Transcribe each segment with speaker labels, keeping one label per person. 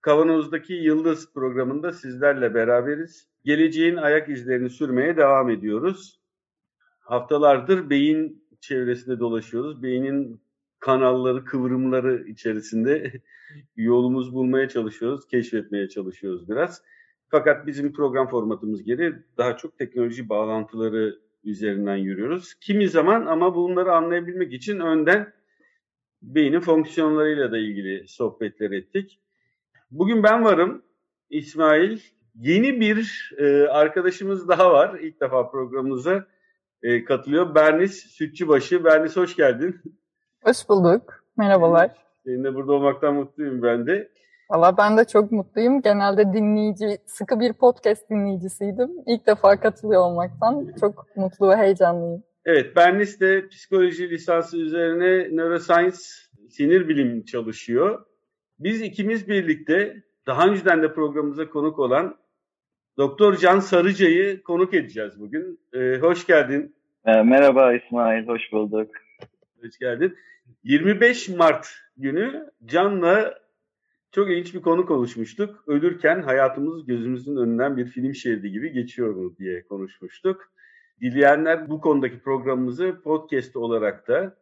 Speaker 1: Kavanoz'daki Yıldız programında sizlerle beraberiz. Geleceğin ayak izlerini sürmeye devam ediyoruz. Haftalardır beyin çevresinde dolaşıyoruz. Beynin kanalları, kıvrımları içerisinde yolumuz bulmaya çalışıyoruz, keşfetmeye çalışıyoruz biraz. Fakat bizim program formatımız geri daha çok teknoloji bağlantıları üzerinden yürüyoruz. Kimi zaman ama bunları anlayabilmek için önden beynin fonksiyonlarıyla da ilgili sohbetler ettik. Bugün ben varım. İsmail. Yeni bir e, arkadaşımız daha var. İlk defa programımıza e, katılıyor. Bernis Sütçübaşı. Bernis hoş geldin.
Speaker 2: Hoş bulduk. Merhabalar.
Speaker 1: Senin de burada olmaktan mutluyum ben de.
Speaker 2: Valla ben de çok mutluyum. Genelde dinleyici, sıkı bir podcast dinleyicisiydim. İlk defa katılıyor olmaktan çok mutlu ve heyecanlıyım.
Speaker 1: Evet, Bernis de psikoloji lisansı üzerine neuroscience, sinir bilim çalışıyor. Biz ikimiz birlikte daha önceden de programımıza konuk olan Doktor Can Sarıca'yı konuk edeceğiz bugün. Ee, hoş geldin.
Speaker 3: E, merhaba İsmail, hoş bulduk.
Speaker 1: Hoş geldin. 25 Mart günü Can'la çok ilginç bir konu konuşmuştuk. Ölürken hayatımız gözümüzün önünden bir film şeridi gibi geçiyor mu diye konuşmuştuk. Dileyenler bu konudaki programımızı podcast olarak da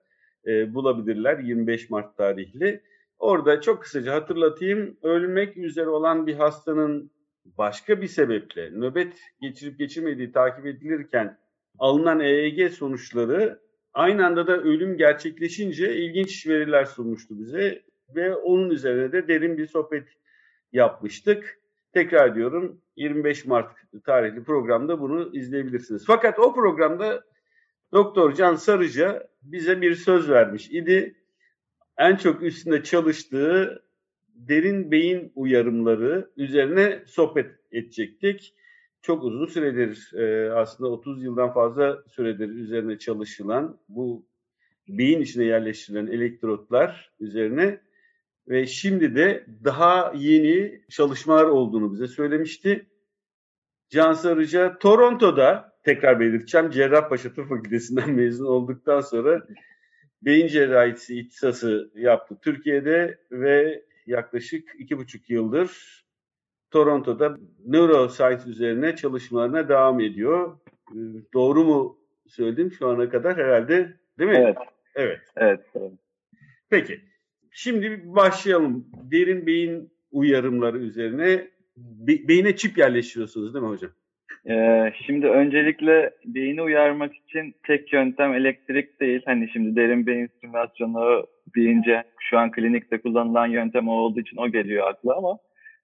Speaker 1: e, bulabilirler 25 Mart tarihli. Orada çok kısaca hatırlatayım. Ölmek üzere olan bir hastanın başka bir sebeple nöbet geçirip geçirmediği takip edilirken alınan EEG sonuçları aynı anda da ölüm gerçekleşince ilginç veriler sunmuştu bize ve onun üzerine de derin bir sohbet yapmıştık. Tekrar diyorum 25 Mart tarihli programda bunu izleyebilirsiniz. Fakat o programda Doktor Can Sarıca bize bir söz vermiş idi. En çok üstünde çalıştığı derin beyin uyarımları üzerine sohbet edecektik. Çok uzun süredir e, aslında 30 yıldan fazla süredir üzerine çalışılan bu beyin içine yerleştirilen elektrotlar üzerine ve şimdi de daha yeni çalışmalar olduğunu bize söylemişti. Can Sarıca Toronto'da tekrar belirteceğim Cerrahpaşa Tıp Fakültesinden mezun olduktan sonra beyin cerrahisi ihtisası yaptı Türkiye'de ve yaklaşık iki buçuk yıldır Toronto'da neuroscience üzerine çalışmalarına devam ediyor. Ee, doğru mu söyledim şu ana kadar herhalde değil mi?
Speaker 3: Evet.
Speaker 1: Evet.
Speaker 3: Evet. evet.
Speaker 1: Peki. Şimdi başlayalım. Derin beyin uyarımları üzerine. Be- beyine çip yerleştiriyorsunuz değil mi hocam?
Speaker 3: Ee, şimdi öncelikle beyni uyarmak için tek yöntem elektrik değil. Hani şimdi derin beyin stimülasyonu deyince şu an klinikte kullanılan yöntem o olduğu için o geliyor akla ama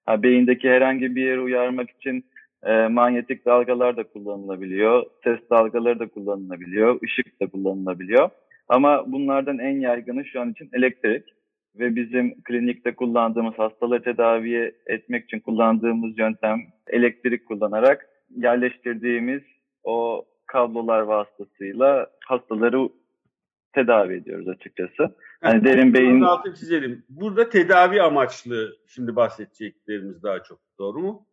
Speaker 3: ha, beyindeki herhangi bir yeri uyarmak için e, manyetik dalgalar da kullanılabiliyor. Ses dalgaları da kullanılabiliyor. ışık da kullanılabiliyor. Ama bunlardan en yaygını şu an için elektrik ve bizim klinikte kullandığımız hastalığı tedavi etmek için kullandığımız yöntem elektrik kullanarak yerleştirdiğimiz o kablolar vasıtasıyla hastaları tedavi ediyoruz açıkçası.
Speaker 1: Yani derin beyin altı çizelim. Burada tedavi amaçlı şimdi bahsedeceklerimiz daha çok. Doğru mu?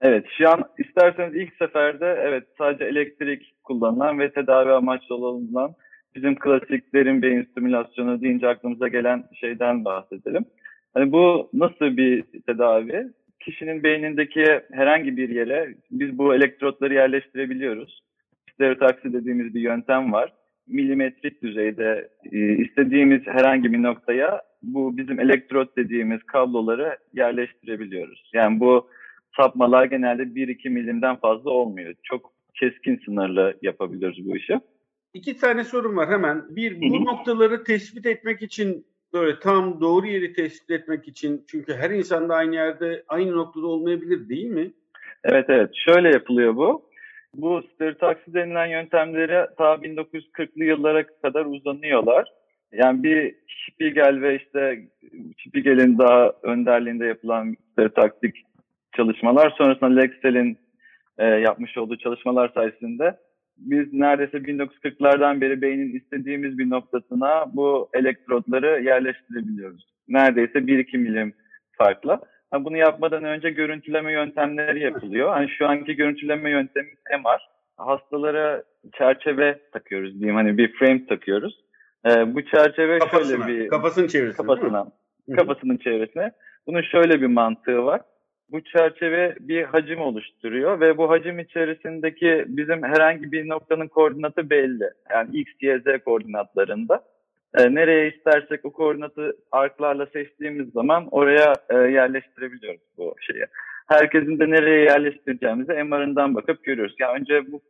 Speaker 3: Evet, şu an isterseniz ilk seferde evet sadece elektrik kullanılan ve tedavi amaçlı olan bizim klasik derin beyin stimülasyonu deyince aklımıza gelen şeyden bahsedelim. Hani bu nasıl bir tedavi? Kişinin beynindeki herhangi bir yere biz bu elektrotları yerleştirebiliyoruz. Stereotaksi dediğimiz bir yöntem var. Milimetrik düzeyde e, istediğimiz herhangi bir noktaya bu bizim elektrot dediğimiz kabloları yerleştirebiliyoruz. Yani bu sapmalar genelde 1-2 milimden fazla olmuyor. Çok keskin sınırlı yapabiliyoruz bu işi.
Speaker 1: İki tane sorum var hemen. Bir, bu Hı-hı. noktaları tespit etmek için böyle tam doğru yeri tespit etmek için çünkü her insan da aynı yerde aynı noktada olmayabilir değil mi?
Speaker 3: Evet evet şöyle yapılıyor bu. Bu stereotaksi denilen yöntemleri ta 1940'lı yıllara kadar uzanıyorlar. Yani bir Spiegel ve işte Spiegel'in daha önderliğinde yapılan stereotaktik çalışmalar. Sonrasında Lexel'in e, yapmış olduğu çalışmalar sayesinde biz neredeyse 1940'lardan beri beynin istediğimiz bir noktasına bu elektrotları yerleştirebiliyoruz. Neredeyse 1-2 milim farkla. Bunu yapmadan önce görüntüleme yöntemleri yapılıyor. Hani şu anki görüntüleme yöntemi MR. Hastalara çerçeve takıyoruz diyeyim hani bir frame takıyoruz. Ee, bu çerçeve
Speaker 1: kafasına,
Speaker 3: şöyle bir
Speaker 1: kafasının çevresine
Speaker 3: kafasına kafasının çevresine. Bunun şöyle bir mantığı var. Bu çerçeve bir hacim oluşturuyor ve bu hacim içerisindeki bizim herhangi bir noktanın koordinatı belli. Yani x, y, z koordinatlarında. E, nereye istersek o koordinatı arklarla seçtiğimiz zaman oraya e, yerleştirebiliyoruz bu şeyi. Herkesin de nereye yerleştireceğimizi MR'ından bakıp görüyoruz. Yani önce bu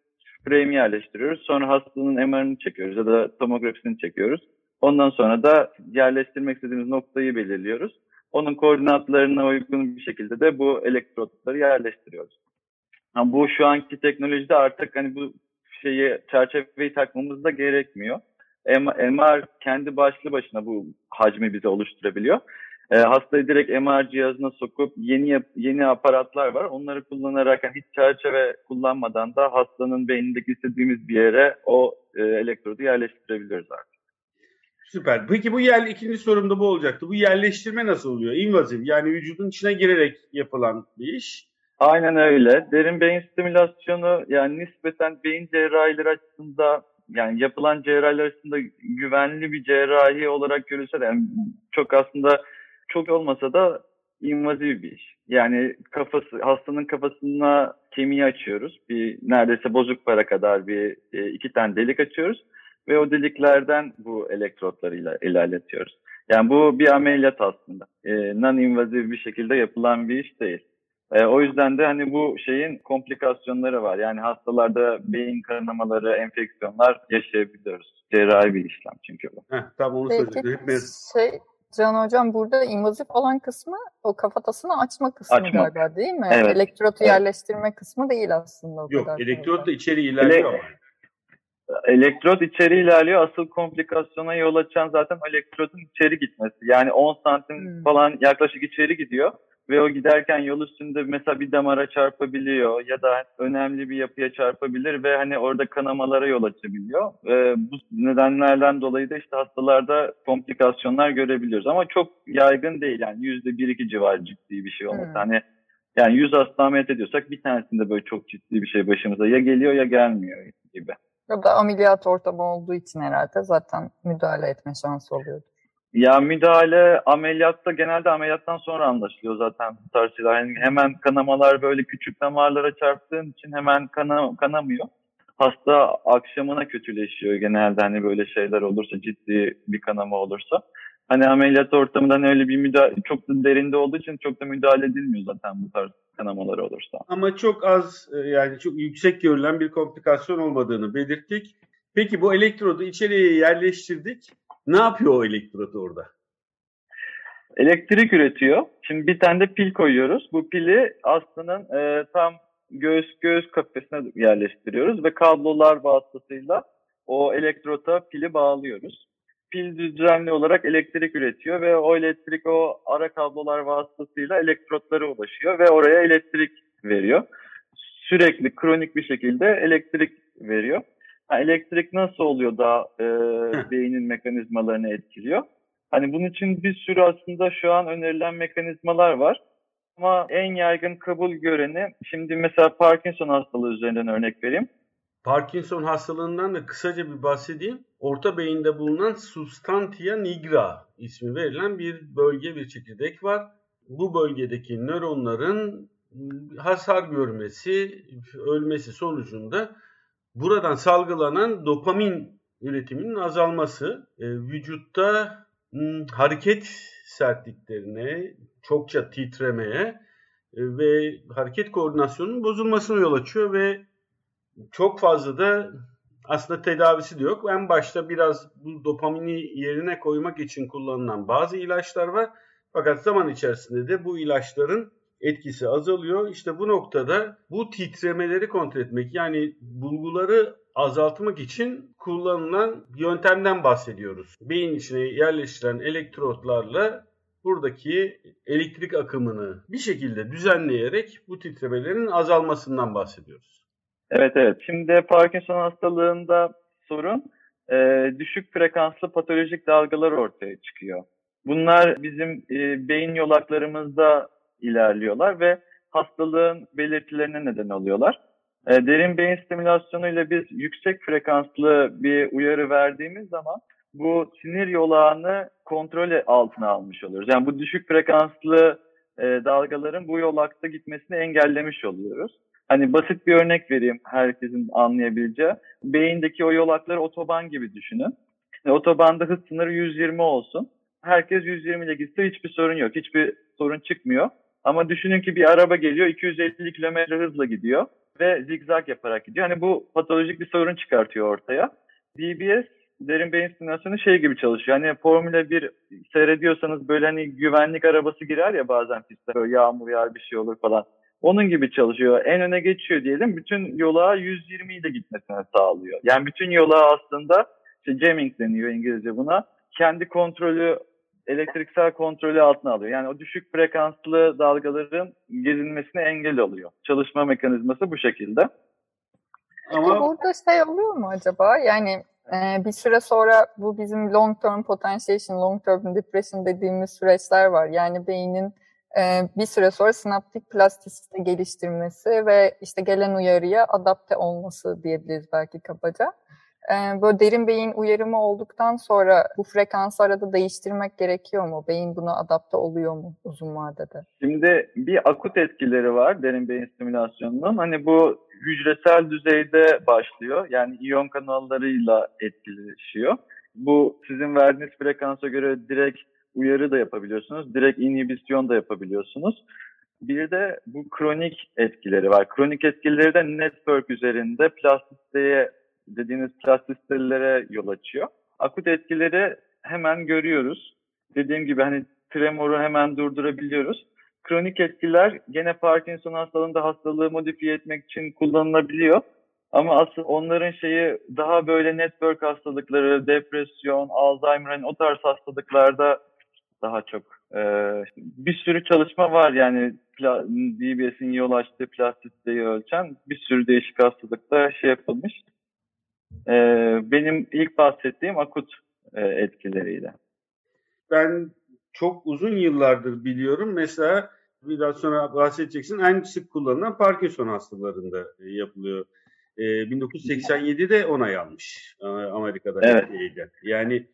Speaker 3: frame'i yerleştiriyoruz. Sonra hastanın MR'ını çekiyoruz ya da tomografisini çekiyoruz. Ondan sonra da yerleştirmek istediğimiz noktayı belirliyoruz. Onun koordinatlarına uygun bir şekilde de bu elektrotları yerleştiriyoruz. Yani bu şu anki teknolojide artık hani bu şeyi çerçeveyi takmamız da gerekmiyor. MR kendi başlı başına bu hacmi bize oluşturabiliyor. E, hastayı direkt MR cihazına sokup yeni yeni aparatlar var. Onları kullanarak yani hiç çerçeve kullanmadan da hastanın beynindeki istediğimiz bir yere o e, elektrodu yerleştirebiliyoruz artık.
Speaker 1: Süper. Peki bu yer ikinci sorum da bu olacaktı. Bu yerleştirme nasıl oluyor? İnvazif yani vücudun içine girerek yapılan bir iş.
Speaker 3: Aynen öyle. Derin beyin stimülasyonu yani nispeten beyin cerrahileri açısından yani yapılan cerrahiler arasında güvenli bir cerrahi olarak görülse de yani çok aslında çok olmasa da invazif bir iş. Yani kafası hastanın kafasına kemiği açıyoruz. Bir neredeyse bozuk para kadar bir e, iki tane delik açıyoruz ve o deliklerden bu elektrotları ilerletiyoruz. Yani bu bir ameliyat aslında. E, non-invazif bir şekilde yapılan bir iş değil. E, o yüzden de hani bu şeyin komplikasyonları var. Yani hastalarda beyin kanamaları, enfeksiyonlar yaşayabiliyoruz. Cerrahi bir işlem çünkü bu.
Speaker 1: Heh, tamam onu
Speaker 2: söyleyecektim. Şey, Can Hocam burada invazif olan kısmı o kafatasını açma kısmı
Speaker 3: Açmak.
Speaker 2: galiba değil mi?
Speaker 3: Evet.
Speaker 2: Elektrotu
Speaker 3: evet.
Speaker 2: yerleştirme kısmı değil aslında. O
Speaker 1: Yok
Speaker 2: kadar
Speaker 1: elektrot da içeri ilerliyor ama.
Speaker 3: Elektrot içeri ilerliyor. Asıl komplikasyona yol açan zaten elektrodun içeri gitmesi. Yani 10 santim
Speaker 2: Hmm.
Speaker 3: falan yaklaşık içeri gidiyor. Ve o giderken yol üstünde mesela bir damara çarpabiliyor ya da önemli bir yapıya çarpabilir ve hani orada kanamalara yol açabiliyor. Ee, bu nedenlerden dolayı da işte hastalarda komplikasyonlar görebiliyoruz. Ama çok yaygın değil yani yüzde bir iki civar ciddi bir şey olması.
Speaker 2: Hmm.
Speaker 3: Hani yani 100 hasta ameliyat ediyorsak bir tanesinde böyle çok ciddi bir şey başımıza ya geliyor ya gelmiyor gibi.
Speaker 2: Ya da ameliyat ortamı olduğu için herhalde zaten müdahale etme şansı oluyordu.
Speaker 3: Ya müdahale ameliyatta genelde ameliyattan sonra anlaşılıyor zaten bu tarz şeyler. Yani hemen kanamalar böyle küçük damarlara çarptığın için hemen kana, kanamıyor. Hasta akşamına kötüleşiyor genelde hani böyle şeyler olursa ciddi bir kanama olursa. Hani ameliyat ortamından öyle bir müdahale çok da derinde olduğu için çok da müdahale edilmiyor zaten bu tarz kanamalar olursa.
Speaker 1: Ama çok az e, yani çok yüksek görülen bir komplikasyon olmadığını belirttik. Peki bu elektrodu içeriye yerleştirdik. Ne yapıyor o elektrot orada?
Speaker 3: elektrik üretiyor. Şimdi bir tane de pil koyuyoruz. Bu pili hastanın e, tam göğüs göğüs kafesine yerleştiriyoruz ve kablolar vasıtasıyla o elektrota pili bağlıyoruz. Pil düzenli olarak elektrik üretiyor ve o elektrik o ara kablolar vasıtasıyla elektrotlara ulaşıyor ve oraya elektrik veriyor. Sürekli kronik bir şekilde elektrik veriyor. Ha, elektrik nasıl oluyor da e, beynin mekanizmalarını etkiliyor? Hani bunun için bir sürü aslında şu an önerilen mekanizmalar var. Ama en yaygın kabul göreni, şimdi mesela Parkinson hastalığı üzerinden örnek vereyim.
Speaker 1: Parkinson hastalığından da kısaca bir bahsedeyim. Orta beyinde bulunan substantia nigra ismi verilen bir bölge, bir çekirdek var. Bu bölgedeki nöronların hasar görmesi, ölmesi sonucunda buradan salgılanan dopamin üretiminin azalması, e, vücutta m, hareket sertliklerine, çokça titremeye e, ve hareket koordinasyonunun bozulmasına yol açıyor ve çok fazla da aslında tedavisi de yok. En başta biraz bu dopamini yerine koymak için kullanılan bazı ilaçlar var. Fakat zaman içerisinde de bu ilaçların etkisi azalıyor. İşte bu noktada bu titremeleri kontrol etmek yani bulguları azaltmak için kullanılan yöntemden bahsediyoruz. Beyin içine yerleştirilen elektrotlarla buradaki elektrik akımını bir şekilde düzenleyerek bu titremelerin azalmasından bahsediyoruz.
Speaker 3: Evet evet. Şimdi Parkinson hastalığında sorun e, düşük frekanslı patolojik dalgalar ortaya çıkıyor. Bunlar bizim e, beyin yolaklarımızda ilerliyorlar ve hastalığın belirtilerine neden oluyorlar. E, derin beyin stimülasyonu ile biz yüksek frekanslı bir uyarı verdiğimiz zaman bu sinir yolağını kontrol altına almış oluyoruz. Yani bu düşük frekanslı e, dalgaların bu yolakta gitmesini engellemiş oluyoruz. Hani basit bir örnek vereyim herkesin anlayabileceği. Beyindeki o yolakları otoban gibi düşünün. Yani otobanda hız sınırı 120 olsun. Herkes 120 ile gitse hiçbir sorun yok. Hiçbir sorun çıkmıyor. Ama düşünün ki bir araba geliyor 250 kilometre hızla gidiyor ve zigzag yaparak gidiyor. Hani bu patolojik bir sorun çıkartıyor ortaya. DBS derin beyin stimülasyonu şey gibi çalışıyor. Hani Formula 1 seyrediyorsanız böyle hani güvenlik arabası girer ya bazen pistte böyle yağmur yağar bir şey olur falan. Onun gibi çalışıyor. En öne geçiyor diyelim. Bütün yola 120 ile gitmesine sağlıyor. Yani bütün yola aslında işte jamming deniyor İngilizce buna. Kendi kontrolü elektriksel kontrolü altına alıyor. Yani o düşük frekanslı dalgaların gezinmesine engel oluyor. Çalışma mekanizması bu şekilde.
Speaker 2: Ama Peki burada şey oluyor mu acaba? Yani e, bir süre sonra bu bizim long term potentiation, long term depression dediğimiz süreçler var. Yani beynin bir süre sonra sinaptik plastisite geliştirmesi ve işte gelen uyarıya adapte olması diyebiliriz belki kabaca. Ee, böyle derin beyin uyarımı olduktan sonra bu frekansı arada değiştirmek gerekiyor mu? Beyin buna adapte oluyor mu uzun vadede?
Speaker 3: Şimdi bir akut etkileri var derin beyin stimülasyonunun. Hani bu hücresel düzeyde başlıyor. Yani iyon kanallarıyla etkileşiyor. Bu sizin verdiğiniz frekansa göre direkt uyarı da yapabiliyorsunuz. Direkt inhibisyon da yapabiliyorsunuz. Bir de bu kronik etkileri var. Kronik etkileri de network üzerinde plastisiteye dediğiniz plastisitelere yol açıyor. Akut etkileri hemen görüyoruz. Dediğim gibi hani tremoru hemen durdurabiliyoruz. Kronik etkiler gene Parkinson hastalığında hastalığı modifiye etmek için kullanılabiliyor. Ama asıl onların şeyi daha böyle network hastalıkları, depresyon, Alzheimer o tarz hastalıklarda daha çok e, bir sürü çalışma var yani DBS'in yol açtığı plastisiteyi ölçen bir sürü değişik hastalıkta şey yapılmış. E, benim ilk bahsettiğim akut e, etkileriyle.
Speaker 1: Ben çok uzun yıllardır biliyorum. Mesela biraz sonra bahsedeceksin en sık kullanılan Parkinson hastalarında e, yapılıyor. E, 1987'de onay almış e, Amerika'da.
Speaker 3: Evet.
Speaker 1: Yani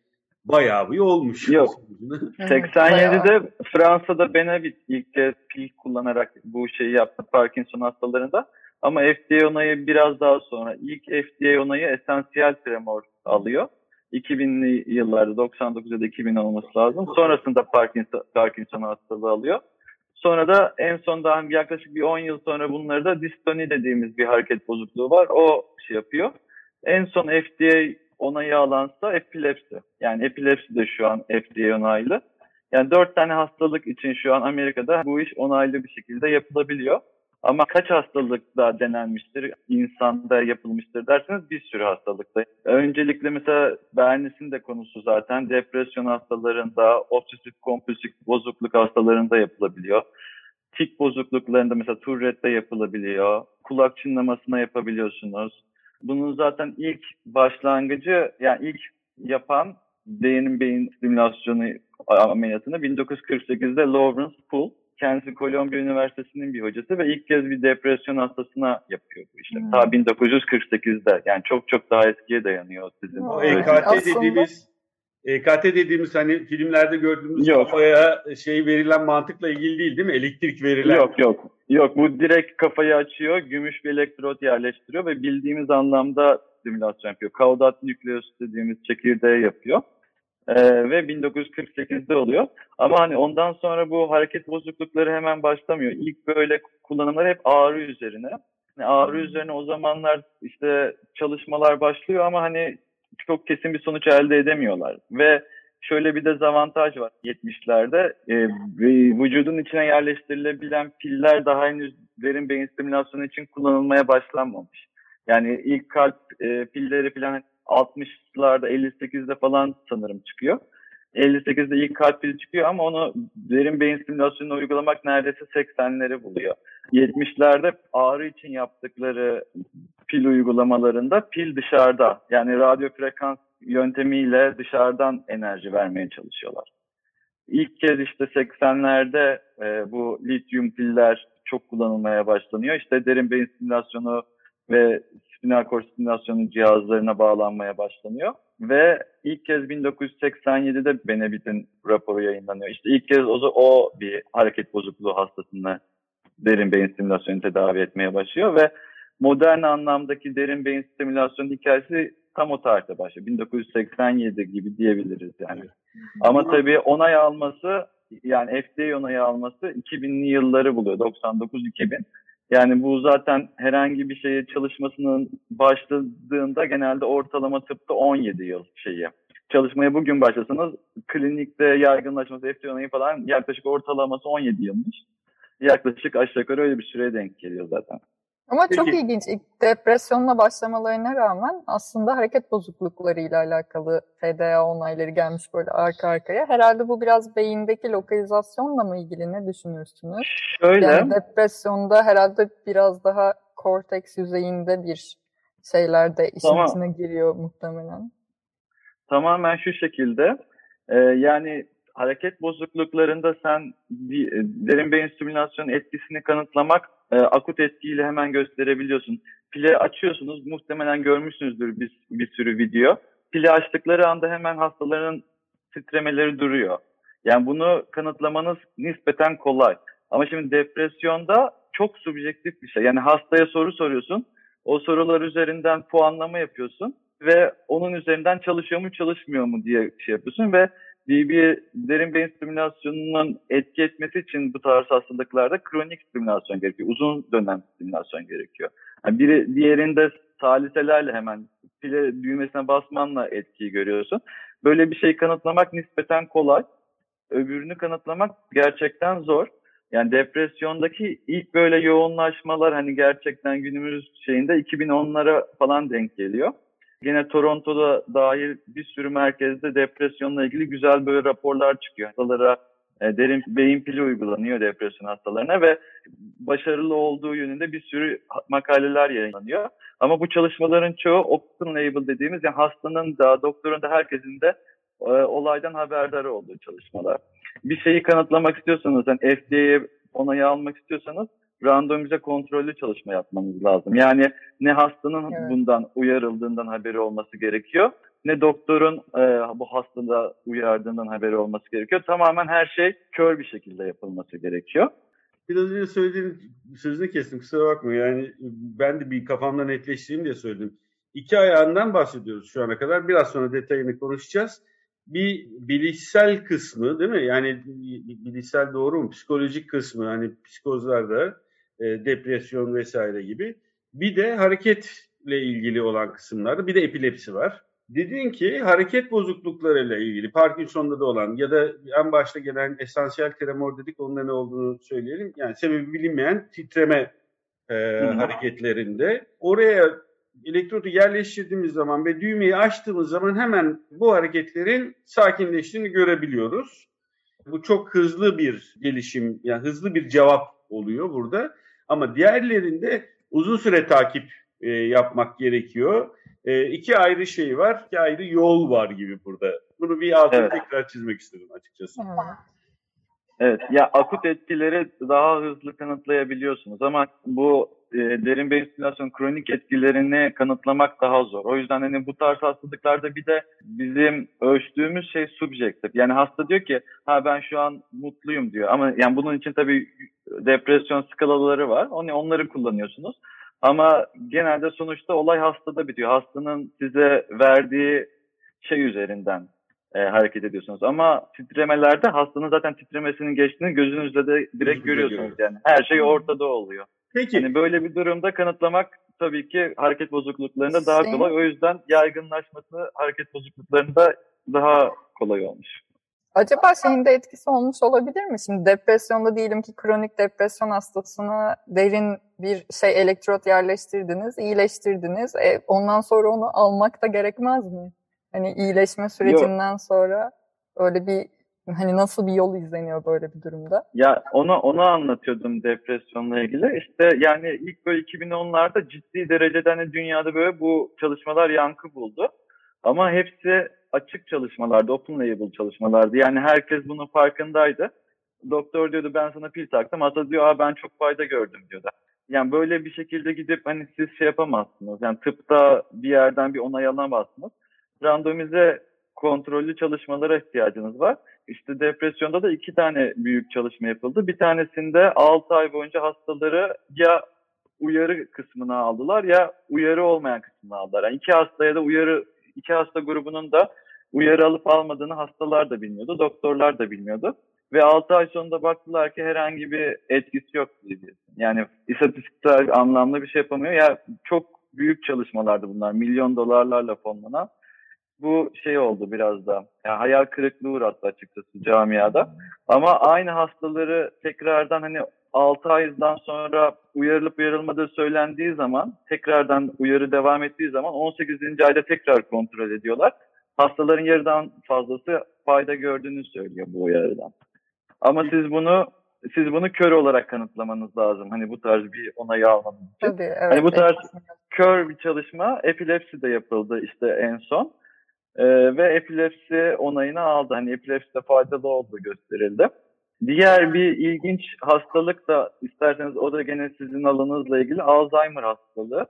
Speaker 1: bayağı bir olmuş.
Speaker 3: Yok. 87'de Fransa'da Benavit ilk kez pil kullanarak bu şeyi yaptı Parkinson hastalarında. Ama FDA onayı biraz daha sonra. İlk FDA onayı esansiyel tremor alıyor. 2000'li yıllarda 99 ya da 2000 olması lazım. Sonrasında Parkinson, Parkinson hastalığı alıyor. Sonra da en son daha yaklaşık bir 10 yıl sonra bunları da distoni dediğimiz bir hareket bozukluğu var. O şey yapıyor. En son FDA onayı alansa epilepsi. Yani epilepsi de şu an FDA onaylı. Yani dört tane hastalık için şu an Amerika'da bu iş onaylı bir şekilde yapılabiliyor. Ama kaç hastalıkta denenmiştir, insanda yapılmıştır derseniz bir sürü hastalıkta. Öncelikle mesela Bernis'in de konusu zaten depresyon hastalarında, obsesif kompulsif bozukluk hastalarında yapılabiliyor. Tik bozukluklarında mesela Tourette'de yapılabiliyor. Kulak çınlamasına yapabiliyorsunuz. Bunun zaten ilk başlangıcı yani ilk yapan beynin beyin stimülasyonu ameliyatını 1948'de Lawrence Poole kendisi Kolombiya Üniversitesi'nin bir hocası ve ilk kez bir depresyon hastasına yapıyor bu işlemi. Hmm. Ta 1948'de yani çok çok daha eskiye dayanıyor sizin.
Speaker 1: O EKT dediğimiz EKT dediğimiz hani filmlerde gördüğümüz yok. kafaya şey verilen mantıkla ilgili değil değil mi? Elektrik verilen.
Speaker 3: Yok yok. Yok bu direkt kafayı açıyor, gümüş bir elektrot yerleştiriyor ve bildiğimiz anlamda stimülasyon yapıyor. Kaudat nükleus dediğimiz çekirdeği yapıyor. Ee, ve 1948'de oluyor. Ama hani ondan sonra bu hareket bozuklukları hemen başlamıyor. İlk böyle kullanımlar hep ağrı üzerine. Yani ağrı üzerine o zamanlar işte çalışmalar başlıyor ama hani çok kesin bir sonuç elde edemiyorlar. Ve şöyle bir dezavantaj var 70'lerde. E, vücudun içine yerleştirilebilen piller daha henüz derin beyin stimülasyonu için kullanılmaya başlanmamış. Yani ilk kalp e, pilleri falan 60'larda 58'de falan sanırım çıkıyor. 58'de ilk kalp pili çıkıyor ama onu derin beyin stimülasyonunu uygulamak neredeyse 80'leri buluyor. 70'lerde ağrı için yaptıkları pil uygulamalarında pil dışarıda yani radyo frekans yöntemiyle dışarıdan enerji vermeye çalışıyorlar. İlk kez işte 80'lerde e, bu lityum piller çok kullanılmaya başlanıyor. İşte derin beyin stimülasyonu ve spinal kor stimülasyonu cihazlarına bağlanmaya başlanıyor. Ve ilk kez 1987'de Benebit'in raporu yayınlanıyor. İşte ilk kez o, o bir hareket bozukluğu hastasını derin beyin stimülasyonu tedavi etmeye başlıyor ve modern anlamdaki derin beyin stimülasyonu hikayesi tam o tarihte başlıyor. 1987 gibi diyebiliriz yani. Ama tabii onay alması yani FDA onayı alması 2000'li yılları buluyor. 99-2000. Yani bu zaten herhangi bir şeye çalışmasının başladığında genelde ortalama tıpta 17 yıl şeyi. Çalışmaya bugün başlasanız klinikte yaygınlaşması, FDA onayı falan yaklaşık ortalaması 17 yılmış. Yaklaşık aşağı yukarı öyle bir süreye denk geliyor zaten.
Speaker 2: Ama Peki. çok ilginç. depresyonla başlamalarına rağmen aslında hareket bozukluklarıyla alakalı FDA onayları gelmiş böyle arka arkaya. Herhalde bu biraz beyindeki lokalizasyonla mı ilgili ne düşünürsünüz?
Speaker 3: Şöyle.
Speaker 2: Yani depresyonda herhalde biraz daha korteks yüzeyinde bir şeyler de işin tamam. içine giriyor muhtemelen.
Speaker 3: Tamamen şu şekilde. Ee, yani hareket bozukluklarında sen bir, e, derin beyin stimülasyonu etkisini kanıtlamak e, akut etkiyle hemen gösterebiliyorsun. Pili açıyorsunuz. Muhtemelen görmüşsünüzdür bir, bir sürü video. Pili açtıkları anda hemen hastaların titremeleri duruyor. Yani bunu kanıtlamanız nispeten kolay. Ama şimdi depresyonda çok subjektif bir şey. Yani hastaya soru soruyorsun. O sorular üzerinden puanlama yapıyorsun ve onun üzerinden çalışıyor mu çalışmıyor mu diye şey yapıyorsun ve DB derin beyin stimülasyonunun etki etmesi için bu tarz hastalıklarda kronik stimülasyon gerekiyor. Uzun dönem stimülasyon gerekiyor. Yani biri diğerinde saliselerle hemen pile düğmesine basmanla etkiyi görüyorsun. Böyle bir şey kanıtlamak nispeten kolay. Öbürünü kanıtlamak gerçekten zor. Yani depresyondaki ilk böyle yoğunlaşmalar hani gerçekten günümüz şeyinde 2010'lara falan denk geliyor. Yine Toronto'da dahil bir sürü merkezde depresyonla ilgili güzel böyle raporlar çıkıyor. Hastalara e, derin beyin pili uygulanıyor depresyon hastalarına ve başarılı olduğu yönünde bir sürü makaleler yayınlanıyor. Ama bu çalışmaların çoğu open label dediğimiz yani hastanın da doktorun da herkesin de e, olaydan haberdar olduğu çalışmalar. Bir şeyi kanıtlamak istiyorsanız yani FDA'ye onayı almak istiyorsanız randomize kontrollü çalışma yapmamız lazım. Yani ne hastanın evet. bundan uyarıldığından haberi olması gerekiyor ne doktorun e, bu hastada uyardığından haberi olması gerekiyor. Tamamen her şey kör bir şekilde yapılması gerekiyor.
Speaker 1: Biraz önce söylediğin sözünü kestim kusura bakma. Yani ben de bir kafamda netleştireyim diye söyledim. İki ayağından bahsediyoruz şu ana kadar. Biraz sonra detayını konuşacağız bir bilişsel kısmı değil mi? Yani bilişsel doğru mu? Psikolojik kısmı hani psikozlarda e, depresyon vesaire gibi. Bir de hareketle ilgili olan kısımlarda bir de epilepsi var. Dedin ki hareket bozukluklarıyla ilgili Parkinson'da da olan ya da en başta gelen esansiyel tremor dedik onunla ne olduğunu söyleyelim. Yani sebebi bilinmeyen titreme e, hareketlerinde oraya elektrodu yerleştirdiğimiz zaman ve düğmeyi açtığımız zaman hemen bu hareketlerin sakinleştiğini görebiliyoruz. Bu çok hızlı bir gelişim, yani hızlı bir cevap oluyor burada. Ama diğerlerinde uzun süre takip e, yapmak gerekiyor. E, iki ayrı şey var, iki ayrı yol var gibi burada. Bunu bir altını evet. tekrar çizmek istedim açıkçası.
Speaker 3: Evet. Evet, ya akut etkileri daha hızlı kanıtlayabiliyorsunuz ama bu e, derin beyin stimülasyon kronik etkilerini kanıtlamak daha zor. O yüzden hani bu tarz hastalıklarda bir de bizim ölçtüğümüz şey subjektif. Yani hasta diyor ki ha ben şu an mutluyum diyor ama yani bunun için tabii depresyon skalaları var. Onu onları kullanıyorsunuz. Ama genelde sonuçta olay hastada bitiyor. Hastanın size verdiği şey üzerinden e, hareket ediyorsunuz. Ama titremelerde hastanın zaten titremesinin geçtiğini gözünüzle de direkt görüyorsunuz yani. Her şey ortada oluyor. Peki. Yani böyle bir durumda kanıtlamak tabii ki hareket bozukluklarında daha kolay. O yüzden yaygınlaşması hareket bozukluklarında daha kolay olmuş.
Speaker 2: Acaba şeyin de etkisi olmuş olabilir mi? Şimdi depresyonda diyelim ki kronik depresyon hastasına derin bir şey elektrot yerleştirdiniz, iyileştirdiniz. E, ondan sonra onu almak da gerekmez mi? Hani iyileşme sürecinden Yok. sonra. Öyle bir hani nasıl bir yol izleniyor böyle bir durumda?
Speaker 3: Ya onu onu anlatıyordum depresyonla ilgili. İşte yani ilk böyle 2010'larda ciddi derecede hani dünyada böyle bu çalışmalar yankı buldu. Ama hepsi açık çalışmalardı, open label çalışmalardı. Yani herkes bunun farkındaydı. Doktor diyordu ben sana pil taktım. Hasta diyor Aa, ben çok fayda gördüm diyordu. Yani böyle bir şekilde gidip hani siz şey yapamazsınız. Yani tıpta bir yerden bir onay alamazsınız. Randomize kontrollü çalışmalara ihtiyacınız var. İşte depresyonda da iki tane büyük çalışma yapıldı. Bir tanesinde 6 ay boyunca hastaları ya uyarı kısmına aldılar ya uyarı olmayan kısmına aldılar. Yani iki hastaya da uyarı, iki hasta grubunun da uyarı alıp almadığını hastalar da bilmiyordu, doktorlar da bilmiyordu. Ve 6 ay sonunda baktılar ki herhangi bir etkisi yok diye. Yani istatistiksel anlamda bir şey yapamıyor. Ya yani çok büyük çalışmalardı bunlar. Milyon dolarlarla fonlanan. Bu şey oldu biraz da. Yani hayal kırıklığı uğrattı açıkçası camiada. Ama aynı hastaları tekrardan hani 6 aydan sonra uyarılıp uyarılmadığı söylendiği zaman tekrardan uyarı devam ettiği zaman 18. ayda tekrar kontrol ediyorlar. Hastaların yarıdan fazlası fayda gördüğünü söylüyor bu uyarıdan. Ama siz bunu siz bunu kör olarak kanıtlamanız lazım. Hani bu tarz bir onayı almanız için.
Speaker 2: Tabii, evet,
Speaker 3: hani bu tarz kör bir çalışma epilepsi de yapıldı işte en son. Ee, ve epilepsi onayını aldı. Hani epilepside faydalı olduğu gösterildi. Diğer bir ilginç hastalık da isterseniz o da gene sizin alanınızla ilgili Alzheimer hastalığı.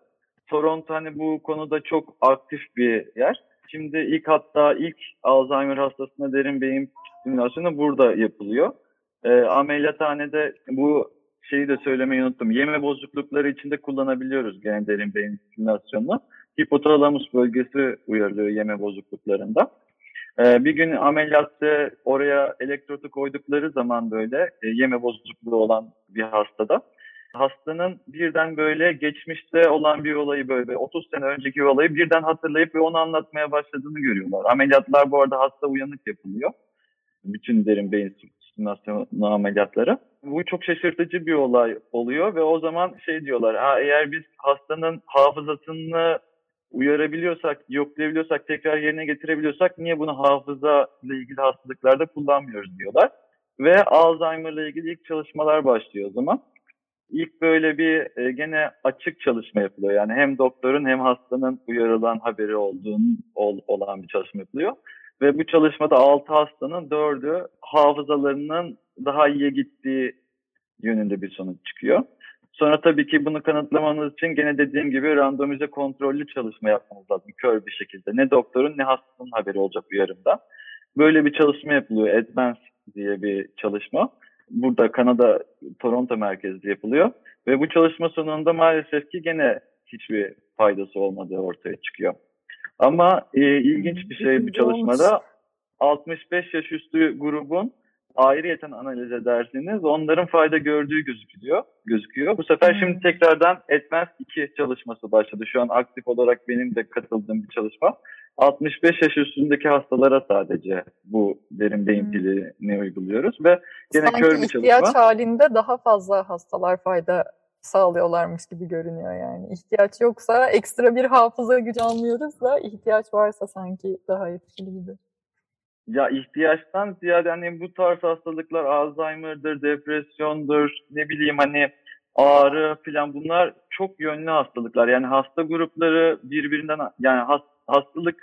Speaker 3: Toronto hani bu konuda çok aktif bir yer. Şimdi ilk hatta ilk Alzheimer hastasına derin beyin stimülasyonu burada yapılıyor. E, ameliyathanede bu şeyi de söylemeyi unuttum. Yeme bozuklukları içinde kullanabiliyoruz gene derin beyin stimülasyonunu. Hipotalamus bölgesi uyarılıyor yeme bozukluklarında. Ee, bir gün ameliyatta oraya elektrotu koydukları zaman böyle e, yeme bozukluğu olan bir hastada hastanın birden böyle geçmişte olan bir olayı böyle 30 sene önceki olayı birden hatırlayıp ve onu anlatmaya başladığını görüyorlar. Ameliyatlar bu arada hasta uyanık yapılıyor. Bütün derin beyin stimülasyonu ameliyatları. Bu çok şaşırtıcı bir olay oluyor ve o zaman şey diyorlar ha eğer biz hastanın hafızasını uyarabiliyorsak, yoklayabiliyorsak, tekrar yerine getirebiliyorsak niye bunu hafıza ile ilgili hastalıklarda kullanmıyoruz diyorlar. Ve Alzheimer ile ilgili ilk çalışmalar başlıyor o zaman. İlk böyle bir e, gene açık çalışma yapılıyor. Yani hem doktorun hem hastanın uyarılan haberi olduğunu ol, olan bir çalışma yapılıyor. Ve bu çalışmada 6 hastanın 4'ü hafızalarının daha iyiye gittiği yönünde bir sonuç çıkıyor. Sonra tabii ki bunu kanıtlamanız için gene dediğim gibi randomize kontrollü çalışma yapmanız lazım kör bir şekilde. Ne doktorun ne hastanın haberi olacak uyarımda. Böyle bir çalışma yapılıyor. Advance diye bir çalışma. Burada Kanada Toronto merkezli yapılıyor. Ve bu çalışma sonunda maalesef ki gene hiçbir faydası olmadığı ortaya çıkıyor. Ama e, ilginç bir şey bu çalışmada 65 yaş üstü grubun ayrıyeten analiz ederseniz onların fayda gördüğü gözüküyor. gözüküyor. Bu sefer hmm. şimdi tekrardan Advanced 2 çalışması başladı. Şu an aktif olarak benim de katıldığım bir çalışma. 65 yaş üstündeki hastalara sadece bu derin beyin hmm. pilini uyguluyoruz ve gene
Speaker 2: Sanki
Speaker 3: kör bir çalışma.
Speaker 2: ihtiyaç halinde daha fazla hastalar fayda sağlıyorlarmış gibi görünüyor yani. İhtiyaç yoksa ekstra bir hafıza gücü almıyoruz da ihtiyaç varsa sanki daha etkili gibi.
Speaker 3: Ya ihtiyaçtan ziyade hani bu tarz hastalıklar Alzheimer'dır, depresyondur, ne bileyim hani ağrı falan bunlar çok yönlü hastalıklar. Yani hasta grupları birbirinden yani hastalık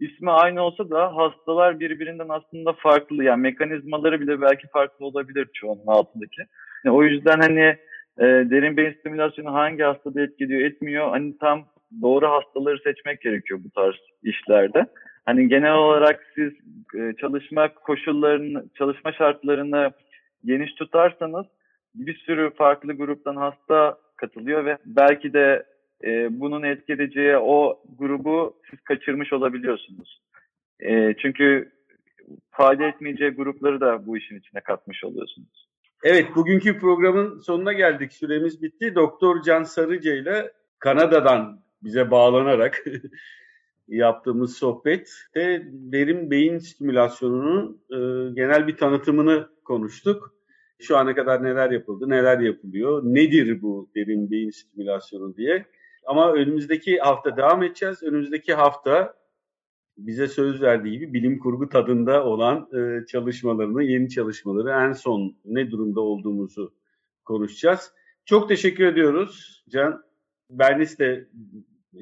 Speaker 3: ismi aynı olsa da hastalar birbirinden aslında farklı. Yani mekanizmaları bile belki farklı olabilir çoğunun altındaki. Yani o yüzden hani e, derin beyin stimülasyonu hangi hastada etkiliyor etmiyor hani tam doğru hastaları seçmek gerekiyor bu tarz işlerde. Hani genel olarak siz e, çalışma koşullarını, çalışma şartlarını geniş tutarsanız bir sürü farklı gruptan hasta katılıyor ve belki de e, bunun etkileyeceği o grubu siz kaçırmış olabiliyorsunuz. E, çünkü fayda etmeyeceği grupları da bu işin içine katmış oluyorsunuz.
Speaker 1: Evet, bugünkü programın sonuna geldik. Süremiz bitti. Doktor Can Sarıca ile Kanada'dan bize bağlanarak yaptığımız sohbette derin beyin stimülasyonunun e, genel bir tanıtımını konuştuk. Şu ana kadar neler yapıldı, neler yapılıyor, nedir bu derin beyin stimülasyonu diye. Ama önümüzdeki hafta devam edeceğiz. Önümüzdeki hafta bize söz verdiği gibi bilim kurgu tadında olan e, çalışmalarını, yeni çalışmaları en son ne durumda olduğumuzu konuşacağız. Çok teşekkür ediyoruz Can. Bernis de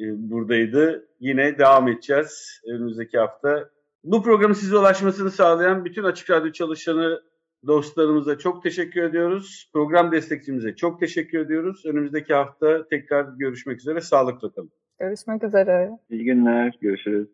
Speaker 1: e, buradaydı. Yine devam edeceğiz önümüzdeki hafta. Bu programın size ulaşmasını sağlayan bütün Açık Radyo çalışanı dostlarımıza çok teşekkür ediyoruz. Program destekçimize çok teşekkür ediyoruz. Önümüzdeki hafta tekrar görüşmek üzere. Sağlıkla kalın.
Speaker 2: Görüşmek üzere.
Speaker 3: İyi günler. Görüşürüz.